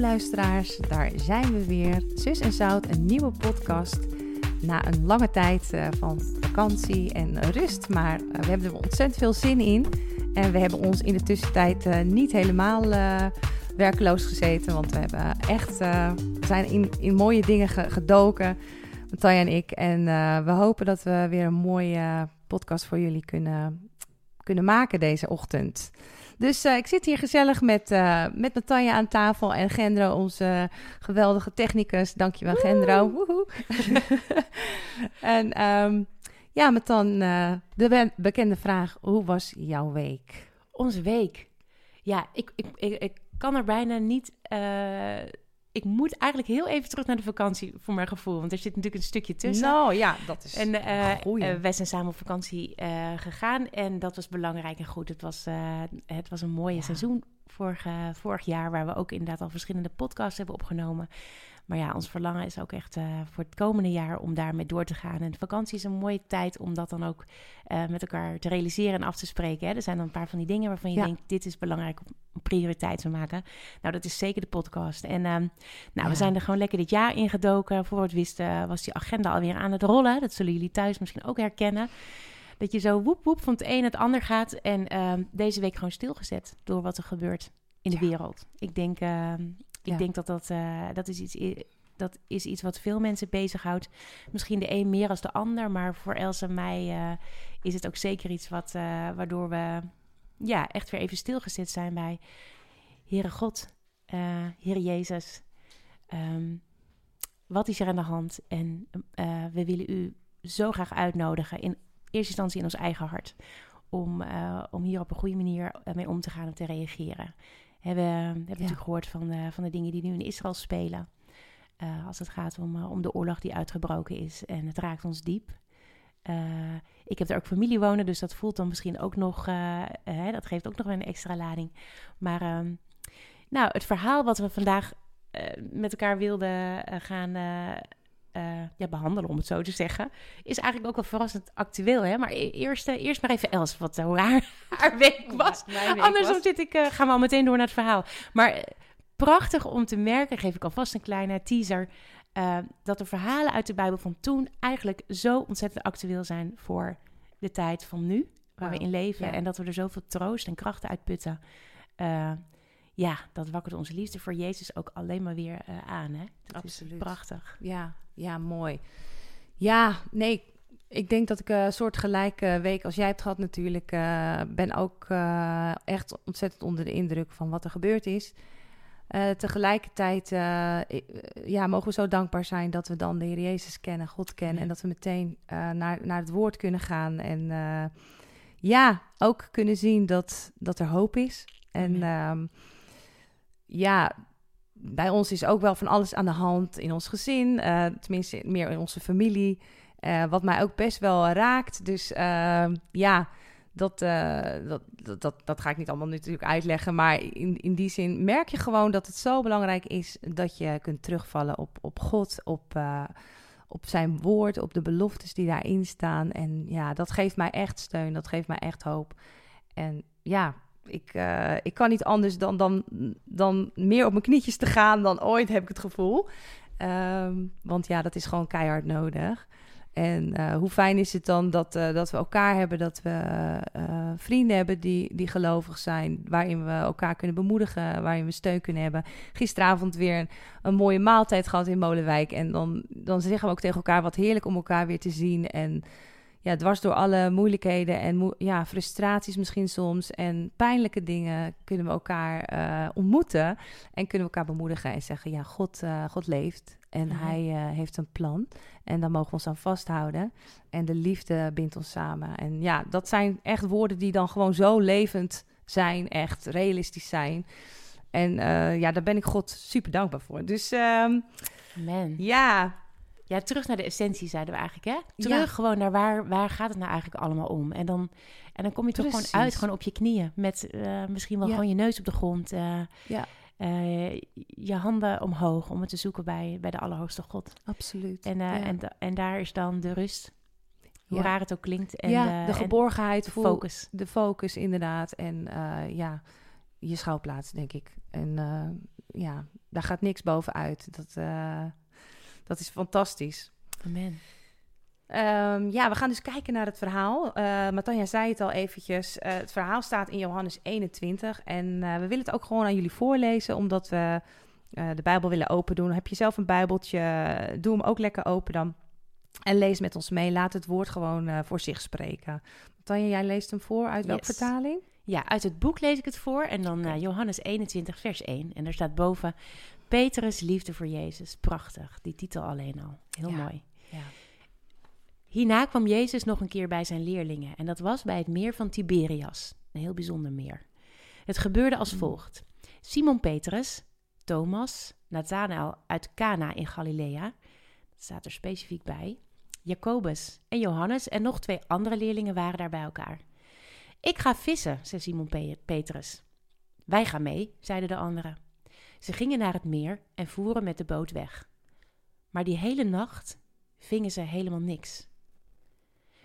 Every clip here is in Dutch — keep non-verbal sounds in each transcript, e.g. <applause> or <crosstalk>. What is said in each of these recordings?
Luisteraars, daar zijn we weer. Zus en Zout, een nieuwe podcast. Na een lange tijd uh, van vakantie en rust, maar uh, we hebben er ontzettend veel zin in. En we hebben ons in de tussentijd uh, niet helemaal werkloos gezeten, want we hebben echt, zijn in, in mooie dingen gedoken, Tanja en ik. En we hopen dat we weer een mooie podcast voor jullie kunnen, kunnen maken deze ochtend. Dus uh, ik zit hier gezellig met, uh, met Natanja aan tafel en Gendro, onze geweldige technicus. Dankjewel, Woehoe. Gendro. Woehoe. <laughs> en um, ja, met dan uh, de bekende vraag: hoe was jouw week? Onze week. Ja, ik, ik, ik, ik kan er bijna niet ik moet eigenlijk heel even terug naar de vakantie voor mijn gevoel. Want er zit natuurlijk een stukje tussen. Nou ja, dat is En uh, wij zijn samen op vakantie uh, gegaan. En dat was belangrijk en goed. Het was, uh, het was een mooie ja. seizoen vorig jaar. Waar we ook inderdaad al verschillende podcasts hebben opgenomen. Maar ja, ons verlangen is ook echt uh, voor het komende jaar om daarmee door te gaan. En de vakantie is een mooie tijd om dat dan ook uh, met elkaar te realiseren en af te spreken. Hè. Er zijn dan een paar van die dingen waarvan je ja. denkt, dit is belangrijk om prioriteit te maken. Nou, dat is zeker de podcast. En uh, nou, ja. we zijn er gewoon lekker dit jaar ingedoken. Voor het wisten was die agenda alweer aan het rollen. Dat zullen jullie thuis misschien ook herkennen. Dat je zo woep woep van het een het ander gaat. En ehm, deze week gewoon stilgezet door wat er gebeurt in de wereld. Ik denk ehm, ik ja. denk dat dat, uh, dat, is iets, dat is iets wat veel mensen bezighoudt. Misschien de een meer als de ander, maar voor Els en mij uh, is het ook zeker iets wat, uh, waardoor we ja, echt weer even stilgezet zijn bij Heere God, Heere Jezus. Um, wat is er aan de hand? En we willen u zo graag uitnodigen, in eerste instantie in ons eigen hart, om, om hier op een goede manier mee om te gaan en te reageren hebben, hebben ja. natuurlijk gehoord van de, van de dingen die nu in Israël spelen. Uh, als het gaat om, uh, om de oorlog die uitgebroken is. En het raakt ons diep. Uh, ik heb er ook familie wonen, dus dat voelt dan misschien ook nog. Hè, dat geeft ook nog een extra lading. Maar ehm, nou, het verhaal wat we vandaag met elkaar wilden gaan uh, ja, behandelen, om het zo te zeggen, is eigenlijk ook wel verrassend actueel. Hè? Maar e-, eerst, uh, eerst maar even Els, wat hoe haar, <laughs> haar week was. Ja, week Andersom was. zit ik, uh, gaan we al meteen door naar het verhaal. Maar prachtig om te merken, geef ik alvast een kleine teaser, dat de verhalen uit de Bijbel van toen eigenlijk zo ontzettend actueel zijn voor de tijd van nu, waar wow. we in leven. Ja. En dat we er zoveel troost en krachten uit putten ja, dat wakkert onze liefde voor Jezus ook alleen maar weer uh, aan. Hè? Dat Absoluut. Is prachtig. Ja, ja, mooi. Ja, nee, ik denk dat ik een soort gelijke week als jij hebt gehad natuurlijk. Uh, ben ook uh, echt ontzettend onder de indruk van wat er gebeurd is. Uh, tegelijkertijd ja, mogen we zo dankbaar zijn dat we dan de Heer Jezus kennen, God kennen. Ja. En dat we meteen naar, naar het woord kunnen gaan. En ja, ook kunnen zien dat, dat er hoop is. En ja. Bij ons is ook wel van alles aan de hand in ons gezin, uh, tenminste meer in onze familie, uh, wat mij ook best wel raakt. Dus uh, ja, dat, eh, dat, dat, dat, dat, ga ik niet allemaal natuurlijk uitleggen, maar in, in die zin merk je gewoon dat het zo belangrijk is dat je kunt terugvallen op, op God, op, op zijn woord, op de beloftes die daarin staan. En ja, dat geeft mij echt steun, dat geeft mij echt hoop. En ja, ik, uh, ik kan niet anders dan, dan, dan meer op mijn knietjes te gaan dan ooit, heb ik het gevoel. Um, want ja, dat is gewoon keihard nodig. En uh, hoe fijn is het dan dat, uh, dat we elkaar hebben, dat we vrienden hebben die, die gelovig zijn, waarin we elkaar kunnen bemoedigen, waarin we steun kunnen hebben. Gisteravond weer een, een mooie maaltijd gehad in Molenwijk. En dan, dan zeggen we ook tegen elkaar wat heerlijk om elkaar weer te zien. En ja, dwars door alle moeilijkheden en mo ja, frustraties misschien soms en pijnlijke dingen kunnen we elkaar uh, ontmoeten en kunnen we elkaar bemoedigen en zeggen, ja, God, uh, God leeft en mm -hmm. hij uh, heeft een plan en daar mogen we ons aan vasthouden en de liefde bindt ons samen. En ja, dat zijn echt woorden die dan gewoon zo levend zijn, echt realistisch zijn. En ja, daar ben ik God super dankbaar voor. Dus um, Amen. ja, ja, terug naar de essentie zeiden we eigenlijk, hè? Terug ja. gewoon naar waar, waar gaat het nou eigenlijk allemaal om? En dan, en dan kom je toch Precies. gewoon uit, gewoon op je knieën. Met uh, misschien wel ja. gewoon je neus op de grond. Uh, ja. Uh, je handen omhoog om het te zoeken bij, bij de Allerhoogste God. Absoluut. En, ja. en, en daar is dan de rust. Hoe raar het ook klinkt. En ja, de, de geborgenheid, de focus. De focus, inderdaad. En ja, je schouwplaats, denk ik. En ja, daar gaat niks bovenuit. Dat, dat is fantastisch. Amen. Um, ja, we gaan dus kijken naar het verhaal. Uh, Matanja zei het al eventjes. Uh, het verhaal staat in Johannes 21. En uh, we willen het ook gewoon aan jullie voorlezen, omdat we de Bijbel willen open doen. Heb je zelf een Bijbeltje, doe hem ook lekker open dan. En lees met ons mee. Laat het woord gewoon voor zich spreken. Matanja, jij leest hem voor. Uit welke vertaling? Ja, uit het boek lees ik het voor. En dan Johannes 21, vers 1. En er staat boven... Petrus liefde voor Jezus. Prachtig. Die titel alleen al. Heel mooi. Ja. Hierna kwam Jezus nog een keer bij zijn leerlingen en dat was bij het meer van Tiberias, een heel bijzonder meer. Het gebeurde als volgt. Simon Petrus, Thomas, Nathanael uit Cana in Galilea, dat staat er specifiek bij, Jacobus en Johannes en nog twee andere leerlingen waren daar bij elkaar. Ik ga vissen, zei Simon Petrus. Wij gaan mee, zeiden de anderen. Ze gingen naar het meer en voeren met de boot weg. Maar die hele nacht vingen ze helemaal niks.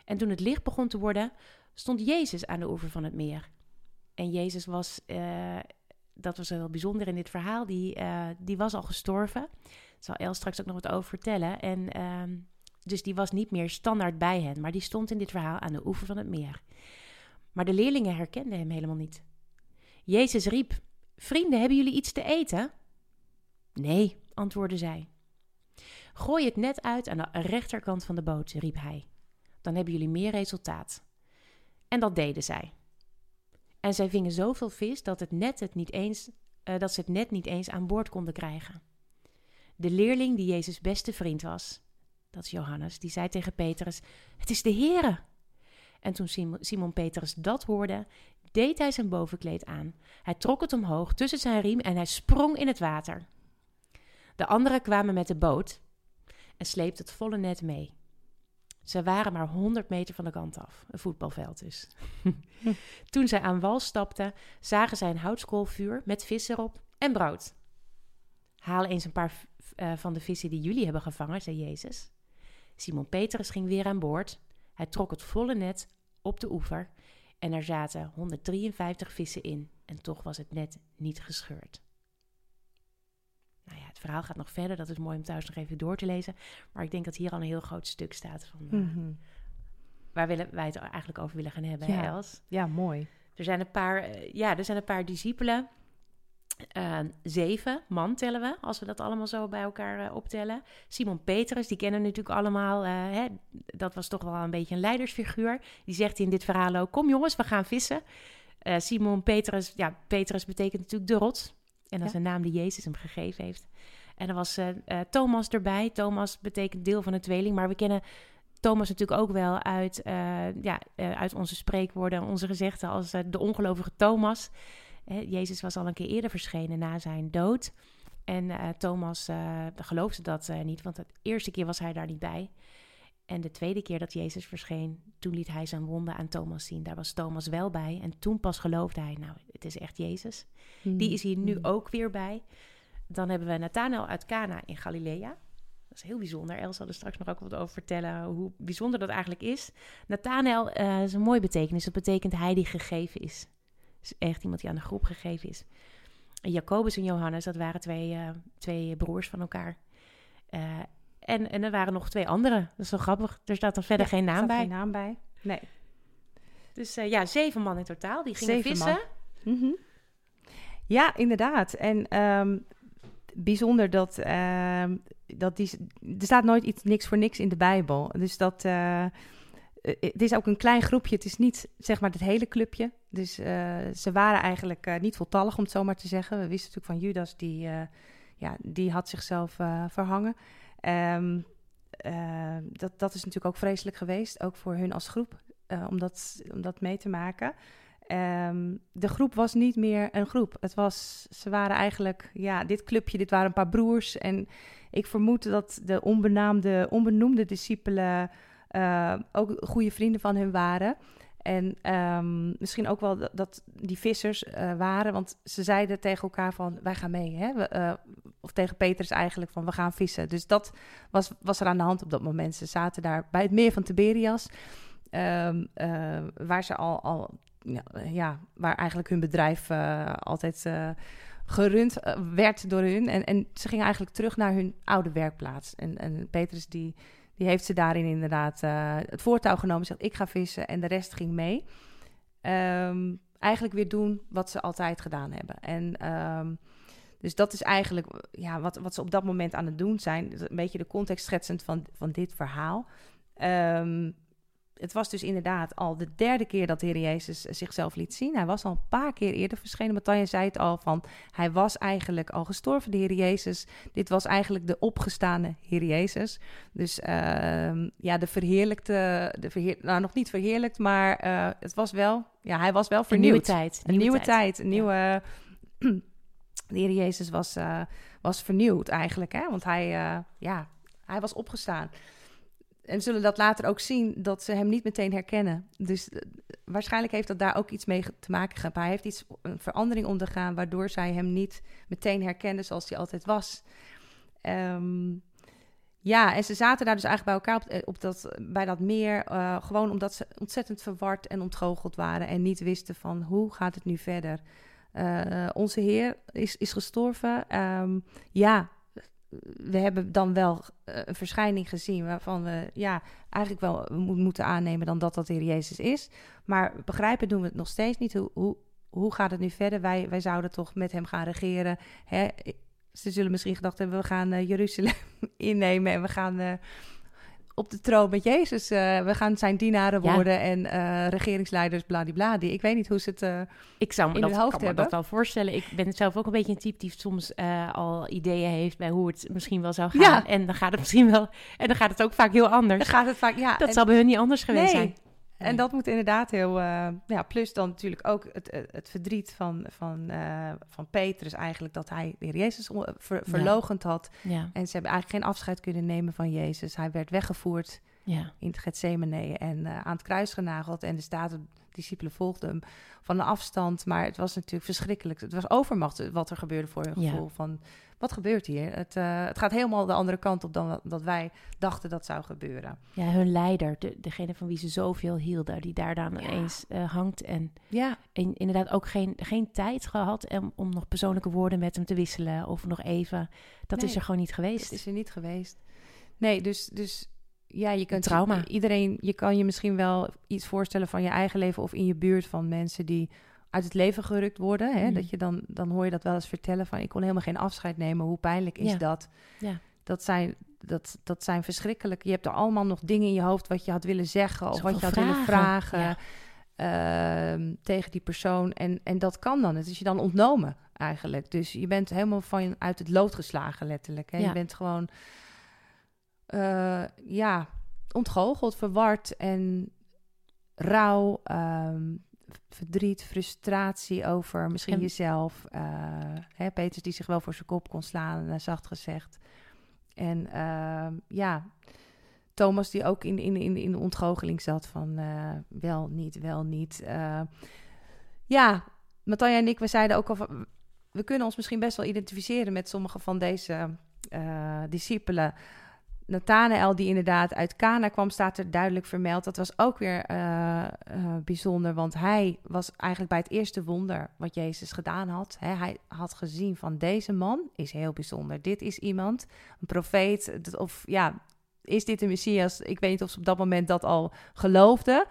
En toen het licht begon te worden, stond Jezus aan de oever van het meer. En Jezus was, uh, dat was wel bijzonder in dit verhaal, die, uh, die was al gestorven. Daar zal El straks ook nog wat over vertellen. En uh, dus die was niet meer standaard bij hen, maar die stond in dit verhaal aan de oever van het meer. Maar de leerlingen herkenden hem helemaal niet. Jezus riep: Vrienden, hebben jullie iets te eten? Nee, antwoordden zij. Gooi het net uit aan de rechterkant van de boot, riep hij dan hebben jullie meer resultaat. En dat deden zij. En zij vingen zoveel vis dat, het net het niet eens, uh, dat ze het net niet eens aan boord konden krijgen. De leerling die Jezus' beste vriend was, dat is Johannes, die zei tegen Petrus: Het is de Heere. En toen Simon Petrus dat hoorde, deed hij zijn bovenkleed aan. Hij trok het omhoog tussen zijn riem en hij sprong in het water. De anderen kwamen met de boot en sleepten het volle net mee. Ze waren maar 100 meter van de kant af, een voetbalveld dus. <laughs> Toen zij aan wal stapten, zagen zij een houtskoolvuur met vis erop en brood. Haal eens een paar uh, van de vissen die jullie hebben gevangen, zei Jezus. Simon Petrus ging weer aan boord. Hij trok het volle net op de oever en er zaten 153 vissen in en toch was het net niet gescheurd. Nou ja, het verhaal gaat nog verder. Dat is mooi om thuis nog even door te lezen. Maar ik denk dat hier al een heel groot stuk staat van... Uh, Waar willen wij het eigenlijk over willen gaan hebben, ja. Els? Ja, mooi. Er zijn een paar, uh, ja, er zijn een paar discipelen. Uh, zeven man tellen we, als we dat allemaal zo bij elkaar uh, optellen. Simon Petrus, die kennen we natuurlijk allemaal. Uh, hè, dat was toch wel een beetje een leidersfiguur. Die zegt in dit verhaal ook: Kom jongens, we gaan vissen. Simon Petrus, ja, Petrus betekent natuurlijk de rots. En dat is een naam die Jezus hem gegeven heeft. En er was Thomas erbij. Thomas betekent deel van een tweeling, maar we kennen Thomas natuurlijk ook wel uit, ja, uit onze spreekwoorden, onze gezegden als de ongelovige Thomas. Jezus was al een keer eerder verschenen na zijn dood. En Thomas geloofde dat niet, want de eerste keer was hij daar niet bij. En de tweede keer dat Jezus verscheen, toen liet hij zijn wonden aan Thomas zien. Daar was Thomas wel bij. En toen pas geloofde hij, nou, het is echt Jezus. Die is hier nu hmm. ook weer bij. Dan hebben we Nathanael uit Cana in Galilea. Dat is heel bijzonder. Els zal er straks nog ook wat over vertellen hoe bijzonder dat eigenlijk is. Nathanael is een mooie betekenis. Dat betekent hij die gegeven is. Dus echt iemand die aan de groep gegeven is. En Jacobus en Johannes, dat waren twee, uh, twee broers van elkaar. Uh, en, en er waren nog twee andere. Dat is wel grappig. Er staat dan verder geen naam bij. geen naam bij. Nee. Dus uh, ja, zeven man in totaal. Die gingen zeven vissen. Mm -hmm. Ja, inderdaad. En um, bijzonder dat, uh, dat die, er staat nooit iets niks voor niks in de Bijbel. Dus dat het is ook een klein groepje. Het is niet zeg maar het hele clubje. Dus uh, ze waren eigenlijk niet voltallig, om het zo maar te zeggen. We wisten natuurlijk van Judas, die, ja, die had zichzelf verhangen. Uh, dat, dat is natuurlijk ook vreselijk geweest, ook voor hun als groep, om, dat, om dat mee te maken. Um, de groep was niet meer een groep. Het was, ze waren eigenlijk, ja, dit clubje, dit waren een paar broers. En ik vermoed dat de onbenaamde, onbenoemde discipelen uh, ook goede vrienden van hun waren. En um, misschien ook wel dat, die vissers uh, waren, want ze zeiden tegen elkaar van wij gaan mee. Hè? We, uh, of tegen Petrus eigenlijk van we gaan vissen. Dus dat was, was er aan de hand op dat moment. Ze zaten daar bij het meer van Tiberias, uh, waar ze al, al ja, waar eigenlijk hun bedrijf altijd gerund werd door hun. En, en ze gingen eigenlijk terug naar hun oude werkplaats. En, en Petrus die, die heeft ze daarin inderdaad het voortouw genomen. Zegt, ik ga vissen en de rest ging mee. Ehm, eigenlijk weer doen wat ze altijd gedaan hebben. En ehm, dus dat is eigenlijk ja, wat, wat ze op dat moment aan het doen zijn. Een beetje de context schetsend van, van dit verhaal. Um, het was dus inderdaad al de derde keer dat de Heer Jezus zichzelf liet zien. Hij was al een paar keer eerder verschenen. Matthijs zei het al van, hij was eigenlijk al gestorven, de Heer Jezus. Dit was eigenlijk de opgestane Heer Jezus. Dus uh, ja, de verheerlijkte, de verheer, nou nog niet verheerlijkt, maar uh, het was wel, ja, hij was wel vernieuwd. Een nieuwe tijd. Een nieuwe, tijd. een nieuwe... <clears throat> de Heer Jezus was, uh, was vernieuwd eigenlijk, hè? want hij, uh, ja, hij was opgestaan en zullen dat later ook zien dat ze hem niet meteen herkennen. Dus uh, waarschijnlijk heeft dat daar ook iets mee te maken gehad. Hij heeft iets, een verandering ondergaan, waardoor zij hem niet meteen herkenden zoals hij altijd was. Um, ja, en ze zaten daar dus eigenlijk bij elkaar op, op dat, bij dat meer. Uh, gewoon omdat ze ontzettend verward en ontgoocheld waren. En niet wisten van hoe gaat het nu verder. Onze Heer is, is gestorven. Um, ja, we hebben dan wel uh, een verschijning gezien waarvan we ja, eigenlijk wel moeten aannemen dan dat dat de Heer Jezus is. Maar begrijpen doen we het nog steeds niet. Hoe, hoe, hoe gaat het nu verder? Wij, wij zouden toch met hem gaan regeren. Hè? Ze zullen misschien gedacht hebben, we gaan uh, Jeruzalem <laughs> innemen en we gaan... Uh, op de troon met Jezus. Uh, we gaan zijn dienaren worden en uh, regeringsleiders, bladibladie. Ik weet niet hoe ze het uh, ik zou me in dat, hun hoofd kan hebben. me dat wel voorstellen. Ik ben zelf ook een beetje een type die soms al ideeën heeft bij hoe het misschien wel zou gaan. Ja. En dan gaat het misschien wel... En dan gaat het ook vaak heel anders. Dan gaat het vaak, ja. Dat en, zal bij hun niet anders geweest nee. zijn. En dat moet inderdaad heel... Uh, ja, plus dan natuurlijk ook het, het, verdriet van, van, uh, van Petrus eigenlijk... dat hij de heer Jezus ver, verlogend had. Ja. En ze hebben eigenlijk geen afscheid kunnen nemen van Jezus. Hij werd weggevoerd ja. in het Gethsemane en uh, aan het kruis genageld. En de staat, discipelen volgden hem van een afstand. Maar het was natuurlijk verschrikkelijk. Het was overmacht wat er gebeurde voor hun gevoel. Ja. Van, wat gebeurt hier? Het, uh, het gaat helemaal de andere kant op dan dat wij dachten dat zou gebeuren. Ja, hun leider, de, degene van wie ze zoveel hielden, die daar dan ja. eens uh, hangt. En, ja. en inderdaad ook geen, geen tijd gehad om, om nog persoonlijke woorden met hem te wisselen. Of nog even. Dat nee, is er gewoon niet geweest. Dat is er niet geweest. Nee, dus... dus ja, je kunt trauma. Iedereen, je kan je misschien wel iets voorstellen van je eigen leven of in je buurt van mensen die uit het leven gerukt worden. Hè? Mm. Dat je dan, dan hoor je dat wel eens vertellen van ik kon helemaal geen afscheid nemen. Hoe pijnlijk is ja. dat? Ja. Dat zijn, dat, dat zijn verschrikkelijk. Je hebt er allemaal nog dingen in je hoofd wat je had willen zeggen of Zoveel wat je had vragen. willen vragen ja. uh, tegen die persoon. En, en dat kan dan. Het is je dan ontnomen eigenlijk. Dus je bent helemaal van uit het lood geslagen letterlijk. Hè? Je bent gewoon, uh, ja, ontgoocheld, verward en rauw, um, verdriet, frustratie over misschien En- jezelf. Uh, hè, Peters die zich wel voor zijn kop kon slaan, uh, zacht gezegd. En uh, ja, Thomas die ook in, in, in, in de ontgoocheling zat van uh, wel, niet, wel, niet. Ja, Matanja en ik, we zeiden ook al van, we kunnen ons misschien best wel identificeren met sommige van deze discipelen. Nathanael, die inderdaad uit Cana kwam, staat er duidelijk vermeld. Dat was ook weer uh, uh, bijzonder, want hij was eigenlijk bij het eerste wonder wat Jezus gedaan had. Hè, hij had gezien van deze man is heel bijzonder. Dit is iemand, een profeet, of ja, is dit een Messias? Ik weet niet of ze op dat moment dat al geloofden.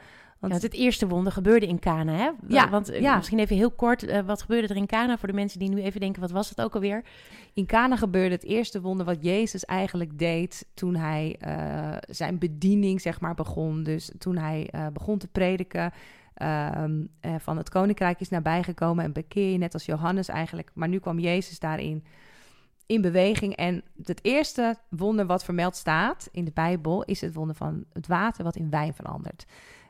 Want ja, het eerste wonder gebeurde in Cana, hè? Ja, want ja. misschien even heel kort, uh, wat gebeurde er in Cana voor de mensen die nu even denken, wat was het ook alweer? In Cana gebeurde het eerste wonder wat Jezus eigenlijk deed toen hij uh, zijn bediening, zeg maar, begon. Dus toen hij uh, begon te prediken. Um, van het koninkrijk is nabijgekomen en bekeer je, net als Johannes eigenlijk. Maar nu kwam Jezus daarin in beweging. En het eerste wonder wat vermeld staat in de Bijbel is het wonder van het water wat in wijn verandert.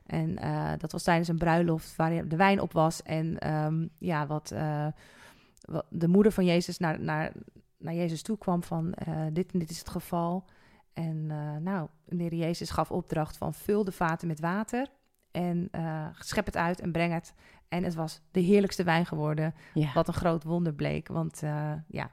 En uh, dat was tijdens een bruiloft waar de wijn op was. En um, ja, wat, uh, wat, de moeder van Jezus naar, naar, naar Jezus toe kwam van uh, dit en dit is het geval. En nou, de heer Jezus gaf opdracht van vul de vaten met water en schep het uit en breng het. En het was de heerlijkste wijn geworden, ja. wat een groot wonder bleek. Want ja,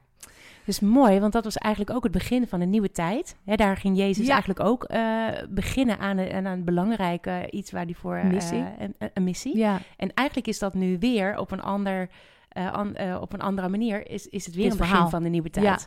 Dus mooi, want dat was eigenlijk ook het begin van een nieuwe tijd. Daar ging Jezus Ja. eigenlijk ook eh, beginnen aan een, aan een belangrijke iets waar hij voor... eh, Missie. een, een- een missie. Ja, En eigenlijk is dat nu weer op een, ander, eh, an- eh, op een andere manier... Is, is het weer Dit een begin verhaal. van de nieuwe tijd. Ja.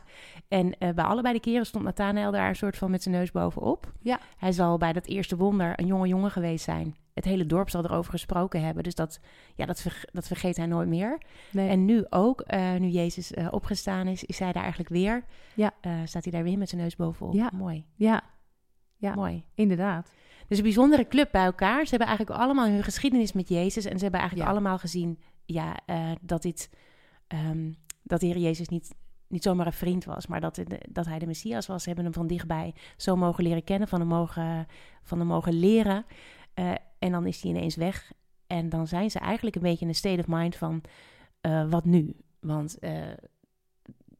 En eh, bij allebei de keren stond Nathanael daar een soort van met zijn neus bovenop. Ja. Hij zal bij dat eerste wonder een jonge jongen geweest zijn. Het hele dorp zal erover gesproken hebben. Dus dat, ja, dat, verge- dat vergeet hij nooit meer. nee. En nu ook, nu Jezus opgestaan is, is hij daar eigenlijk weer. Ja. Staat hij daar weer met zijn neus bovenop. Ja. Mooi, ja, Ja. mooi. inderdaad. Dus een bijzondere club bij elkaar. Ze hebben eigenlijk allemaal hun geschiedenis met Jezus. En ze hebben eigenlijk Ja. allemaal gezien ja, eh, dat, dit, ehm, dat de Heer Jezus niet, niet zomaar een vriend was, maar dat, dat hij de Messias was. Ze hebben hem van dichtbij zo mogen leren kennen, van hem mogen, van hem mogen leren. Eh, en dan is hij ineens weg. En dan zijn ze eigenlijk een beetje in een state of mind van eh, wat nu? Want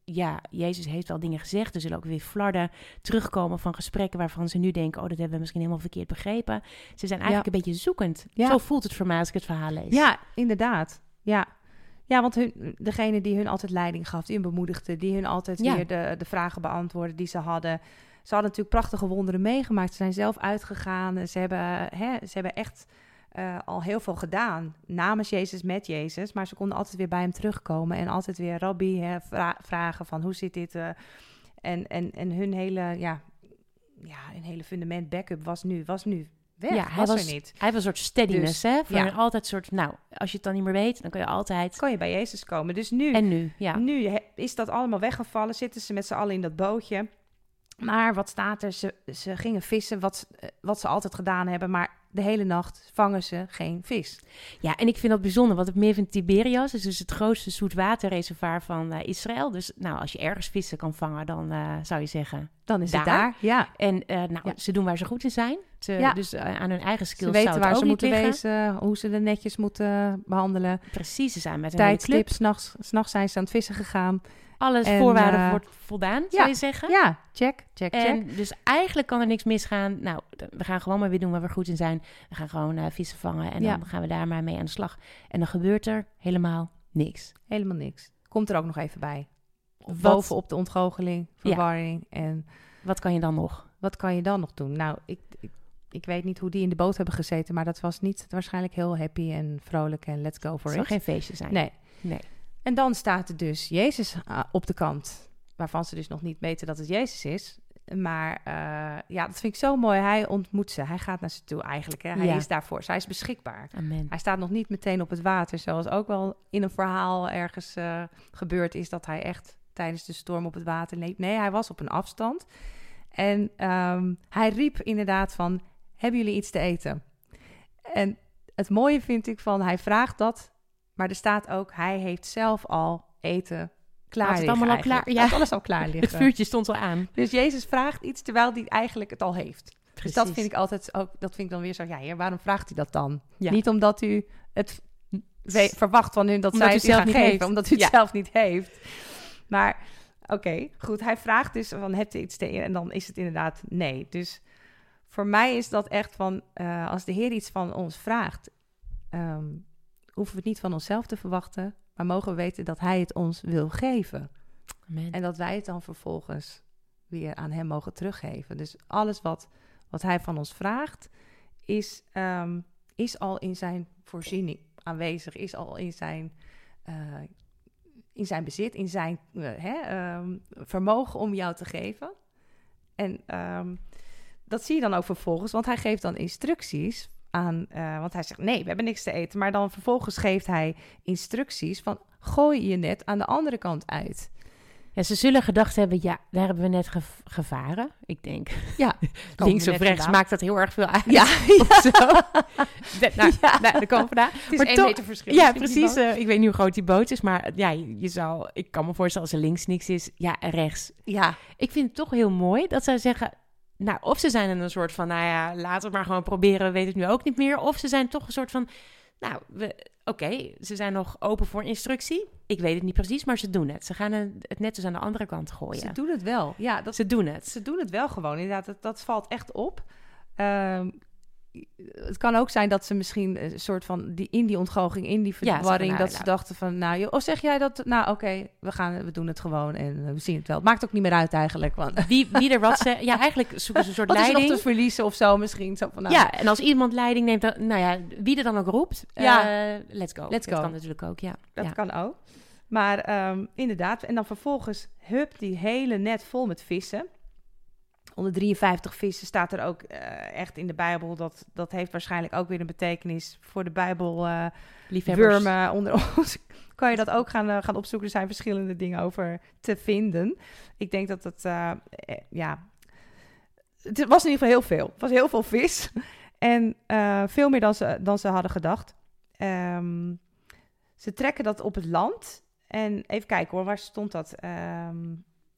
ja, Jezus heeft wel dingen gezegd. Er zullen ook weer flarden terugkomen van gesprekken waarvan ze nu denken: oh, dat hebben we misschien helemaal verkeerd begrepen. Ze zijn eigenlijk een beetje zoekend. Ja. Zo voelt het voor mij als ik het verhaal lees. Ja, inderdaad. Ja, ja want hun, degene die hun altijd leiding gaf, die hun bemoedigde, die hun altijd Ja. weer de, de vragen beantwoordde die ze hadden. Ze hadden natuurlijk prachtige wonderen meegemaakt. Ze zijn zelf uitgegaan. Ze hebben, hè, ze hebben echt eh, al heel veel gedaan namens Jezus, met Jezus. Maar ze konden altijd weer bij hem terugkomen en altijd weer rabbi hè, vra- vragen van hoe zit dit? eh, en, en, en hun hele, ja, ja, hun hele fundament backup was nu, was nu weg. Ja, hij was, was- er niet. Hij heeft een soort steadiness, Dus, hè? Voor ja. altijd een soort, nou, als je het dan niet meer weet, dan kun je altijd. Kan je bij Jezus komen. Dus nu En nu, ja. Nu is dat allemaal weggevallen, zitten ze met z'n allen in dat bootje. Maar wat staat er? Ze, ze gingen vissen, wat, eh, wat ze altijd gedaan hebben. Maar de hele nacht vangen ze geen vis. Ja, en ik vind dat bijzonder, want het meer van Tiberias is dus het grootste zoetwaterreservaar van eh, Israël. Dus nou, als je ergens vissen kan vangen, dan eh, zou je zeggen. Dan is het Daar? Ja. En nou, Ja. ze doen waar ze goed in zijn. Ze, Ja. Dus eh, aan hun eigen Ze skills weten zou het waar ze moeten liggen. wezen, hoe ze er netjes moeten behandelen. Precies, ze zijn met een Tijdstip, s'nachts s'nachts zijn ze aan het vissen gegaan. Alles En, voorwaarden eh, wordt voldaan, ja. zou je zeggen. Ja, check, check, check. En dus eigenlijk kan er niks misgaan. Nou, we gaan gewoon maar weer doen waar we goed in zijn. We gaan gewoon eh, vissen vangen en Ja. dan gaan we daar maar mee aan de slag. En dan gebeurt er helemaal niks. Helemaal niks. Komt er ook nog even bij. Wat- Bovenop de ontgoocheling, verwarring en... Wat kan je dan nog? wat kan je dan nog doen? Nou, ik, ik, ik weet niet hoe die in de boot hebben gezeten, maar dat was niet waarschijnlijk heel happy en vrolijk en let's go Het for it. geen feestje zijn. Nee. Nee. En dan staat er dus Jezus ah, op de kant, waarvan ze dus nog niet weten dat het Jezus is. Maar eh, ja, dat vind ik zo mooi. Hij ontmoet ze. Hij gaat naar ze toe eigenlijk. Hè. Hij Ja. is daarvoor. Zij is beschikbaar. Amen. Hij staat nog niet meteen op het water, zoals ook wel in een verhaal ergens eh, gebeurd is dat hij echt tijdens de storm op het water leek. Nee, hij was op een afstand. En ehm, hij riep inderdaad van, hebben jullie iets te eten? En het mooie vind ik van, hij vraagt dat, maar er staat ook, hij heeft zelf al eten klaar Had het allemaal al klaar, ja. had alles al klaar <laughs> liggen. Het vuurtje stond al aan. Dus Jezus vraagt iets terwijl hij eigenlijk het al heeft. Dus dat vind ik altijd ook, dat vind ik dan weer zo, ja heer, waarom vraagt hij dat dan? Ja. Niet omdat u het verwacht van hun dat Omdat zij u het het zelf niet geven, heeft. omdat u het Ja. zelf niet heeft. Maar oké, goed, hij vraagt dus van, hebt u iets te en dan is het inderdaad nee. Dus voor mij is dat echt van, eh, als de Heer iets van ons vraagt, ehm, hoeven we het niet van onszelf te verwachten, maar mogen we weten dat Hij het ons wil geven. Amen. En dat wij het dan vervolgens weer aan hem mogen teruggeven. Dus alles wat, wat hij van ons vraagt, is, ehm, is al in zijn voorziening aanwezig, is al in zijn, eh, in zijn bezit, in zijn eh, hè, ehm, vermogen om jou te geven. En dat zie je dan ook vervolgens, want hij geeft dan instructies aan, eh, want hij zegt nee, we hebben niks te eten, maar dan vervolgens geeft hij instructies van gooi je net aan de andere kant uit. Ja, ze zullen gedacht hebben, ja, daar hebben we net gev- gevaren. Ik denk, Ja, <laughs> links of rechts maakt dat heel erg veel uit. Ja, <laughs> Of zo. <laughs> De- nou, Ja. nou, daar komen we vandaan. Het is Maar één toch- meter verschil. Ja, precies. eh, ik weet niet hoe groot die boot is, maar ja, je zou, ik kan me voorstellen als er links niks is, ja, en rechts. ja, Ik vind het toch heel mooi dat zij zeggen, nou, of ze zijn in een soort van, nou ja, laten we het maar gewoon proberen, we weten het nu ook niet meer. Of ze zijn toch een soort van, nou, we- oké, ze zijn nog open voor instructie. Ik weet het niet precies, maar ze doen het. Ze gaan het net dus aan de andere kant gooien. ze doen het wel. Ja, dat, Ze doen het. ze doen het wel gewoon. Inderdaad, dat, dat valt echt op. Ehm, het kan ook zijn dat ze misschien een soort van die in die ontgooching, in die Ja, ze verwarring, nou, dat ze dachten van, nou, joh, of zeg jij dat? Nou, oké, we gaan, we doen het gewoon en eh, we zien het wel. Het maakt ook niet meer uit eigenlijk, want Wie, wie er wat <laughs> zegt. Ja, eigenlijk zoeken ze een soort wat is er nog leiding. te verliezen of zo misschien? Zo van, nou, Ja, en als iemand leiding neemt, dan, nou ja, wie er dan ook roept, Ja. ja. let's go. Let's Dat go. kan natuurlijk ook, ja. Dat ja. kan ook. Maar ehm, inderdaad, en dan vervolgens, hup, die hele net vol met vissen. Onder 53 vissen staat er ook eh, echt in de Bijbel. Dat, dat heeft waarschijnlijk ook weer een betekenis voor de Bijbel. eh Liefhebbers. Onder ons. <laughs> Kan je dat ook gaan, eh, gaan opzoeken? Er zijn verschillende dingen over te vinden. Ik denk dat het, eh, eh, ja... Het was in ieder geval heel veel. Het was heel veel vis. <laughs> En veel meer dan ze, dan ze hadden gedacht. Ehm, ze trekken dat op het land. En even kijken hoor, waar stond dat? Ehm,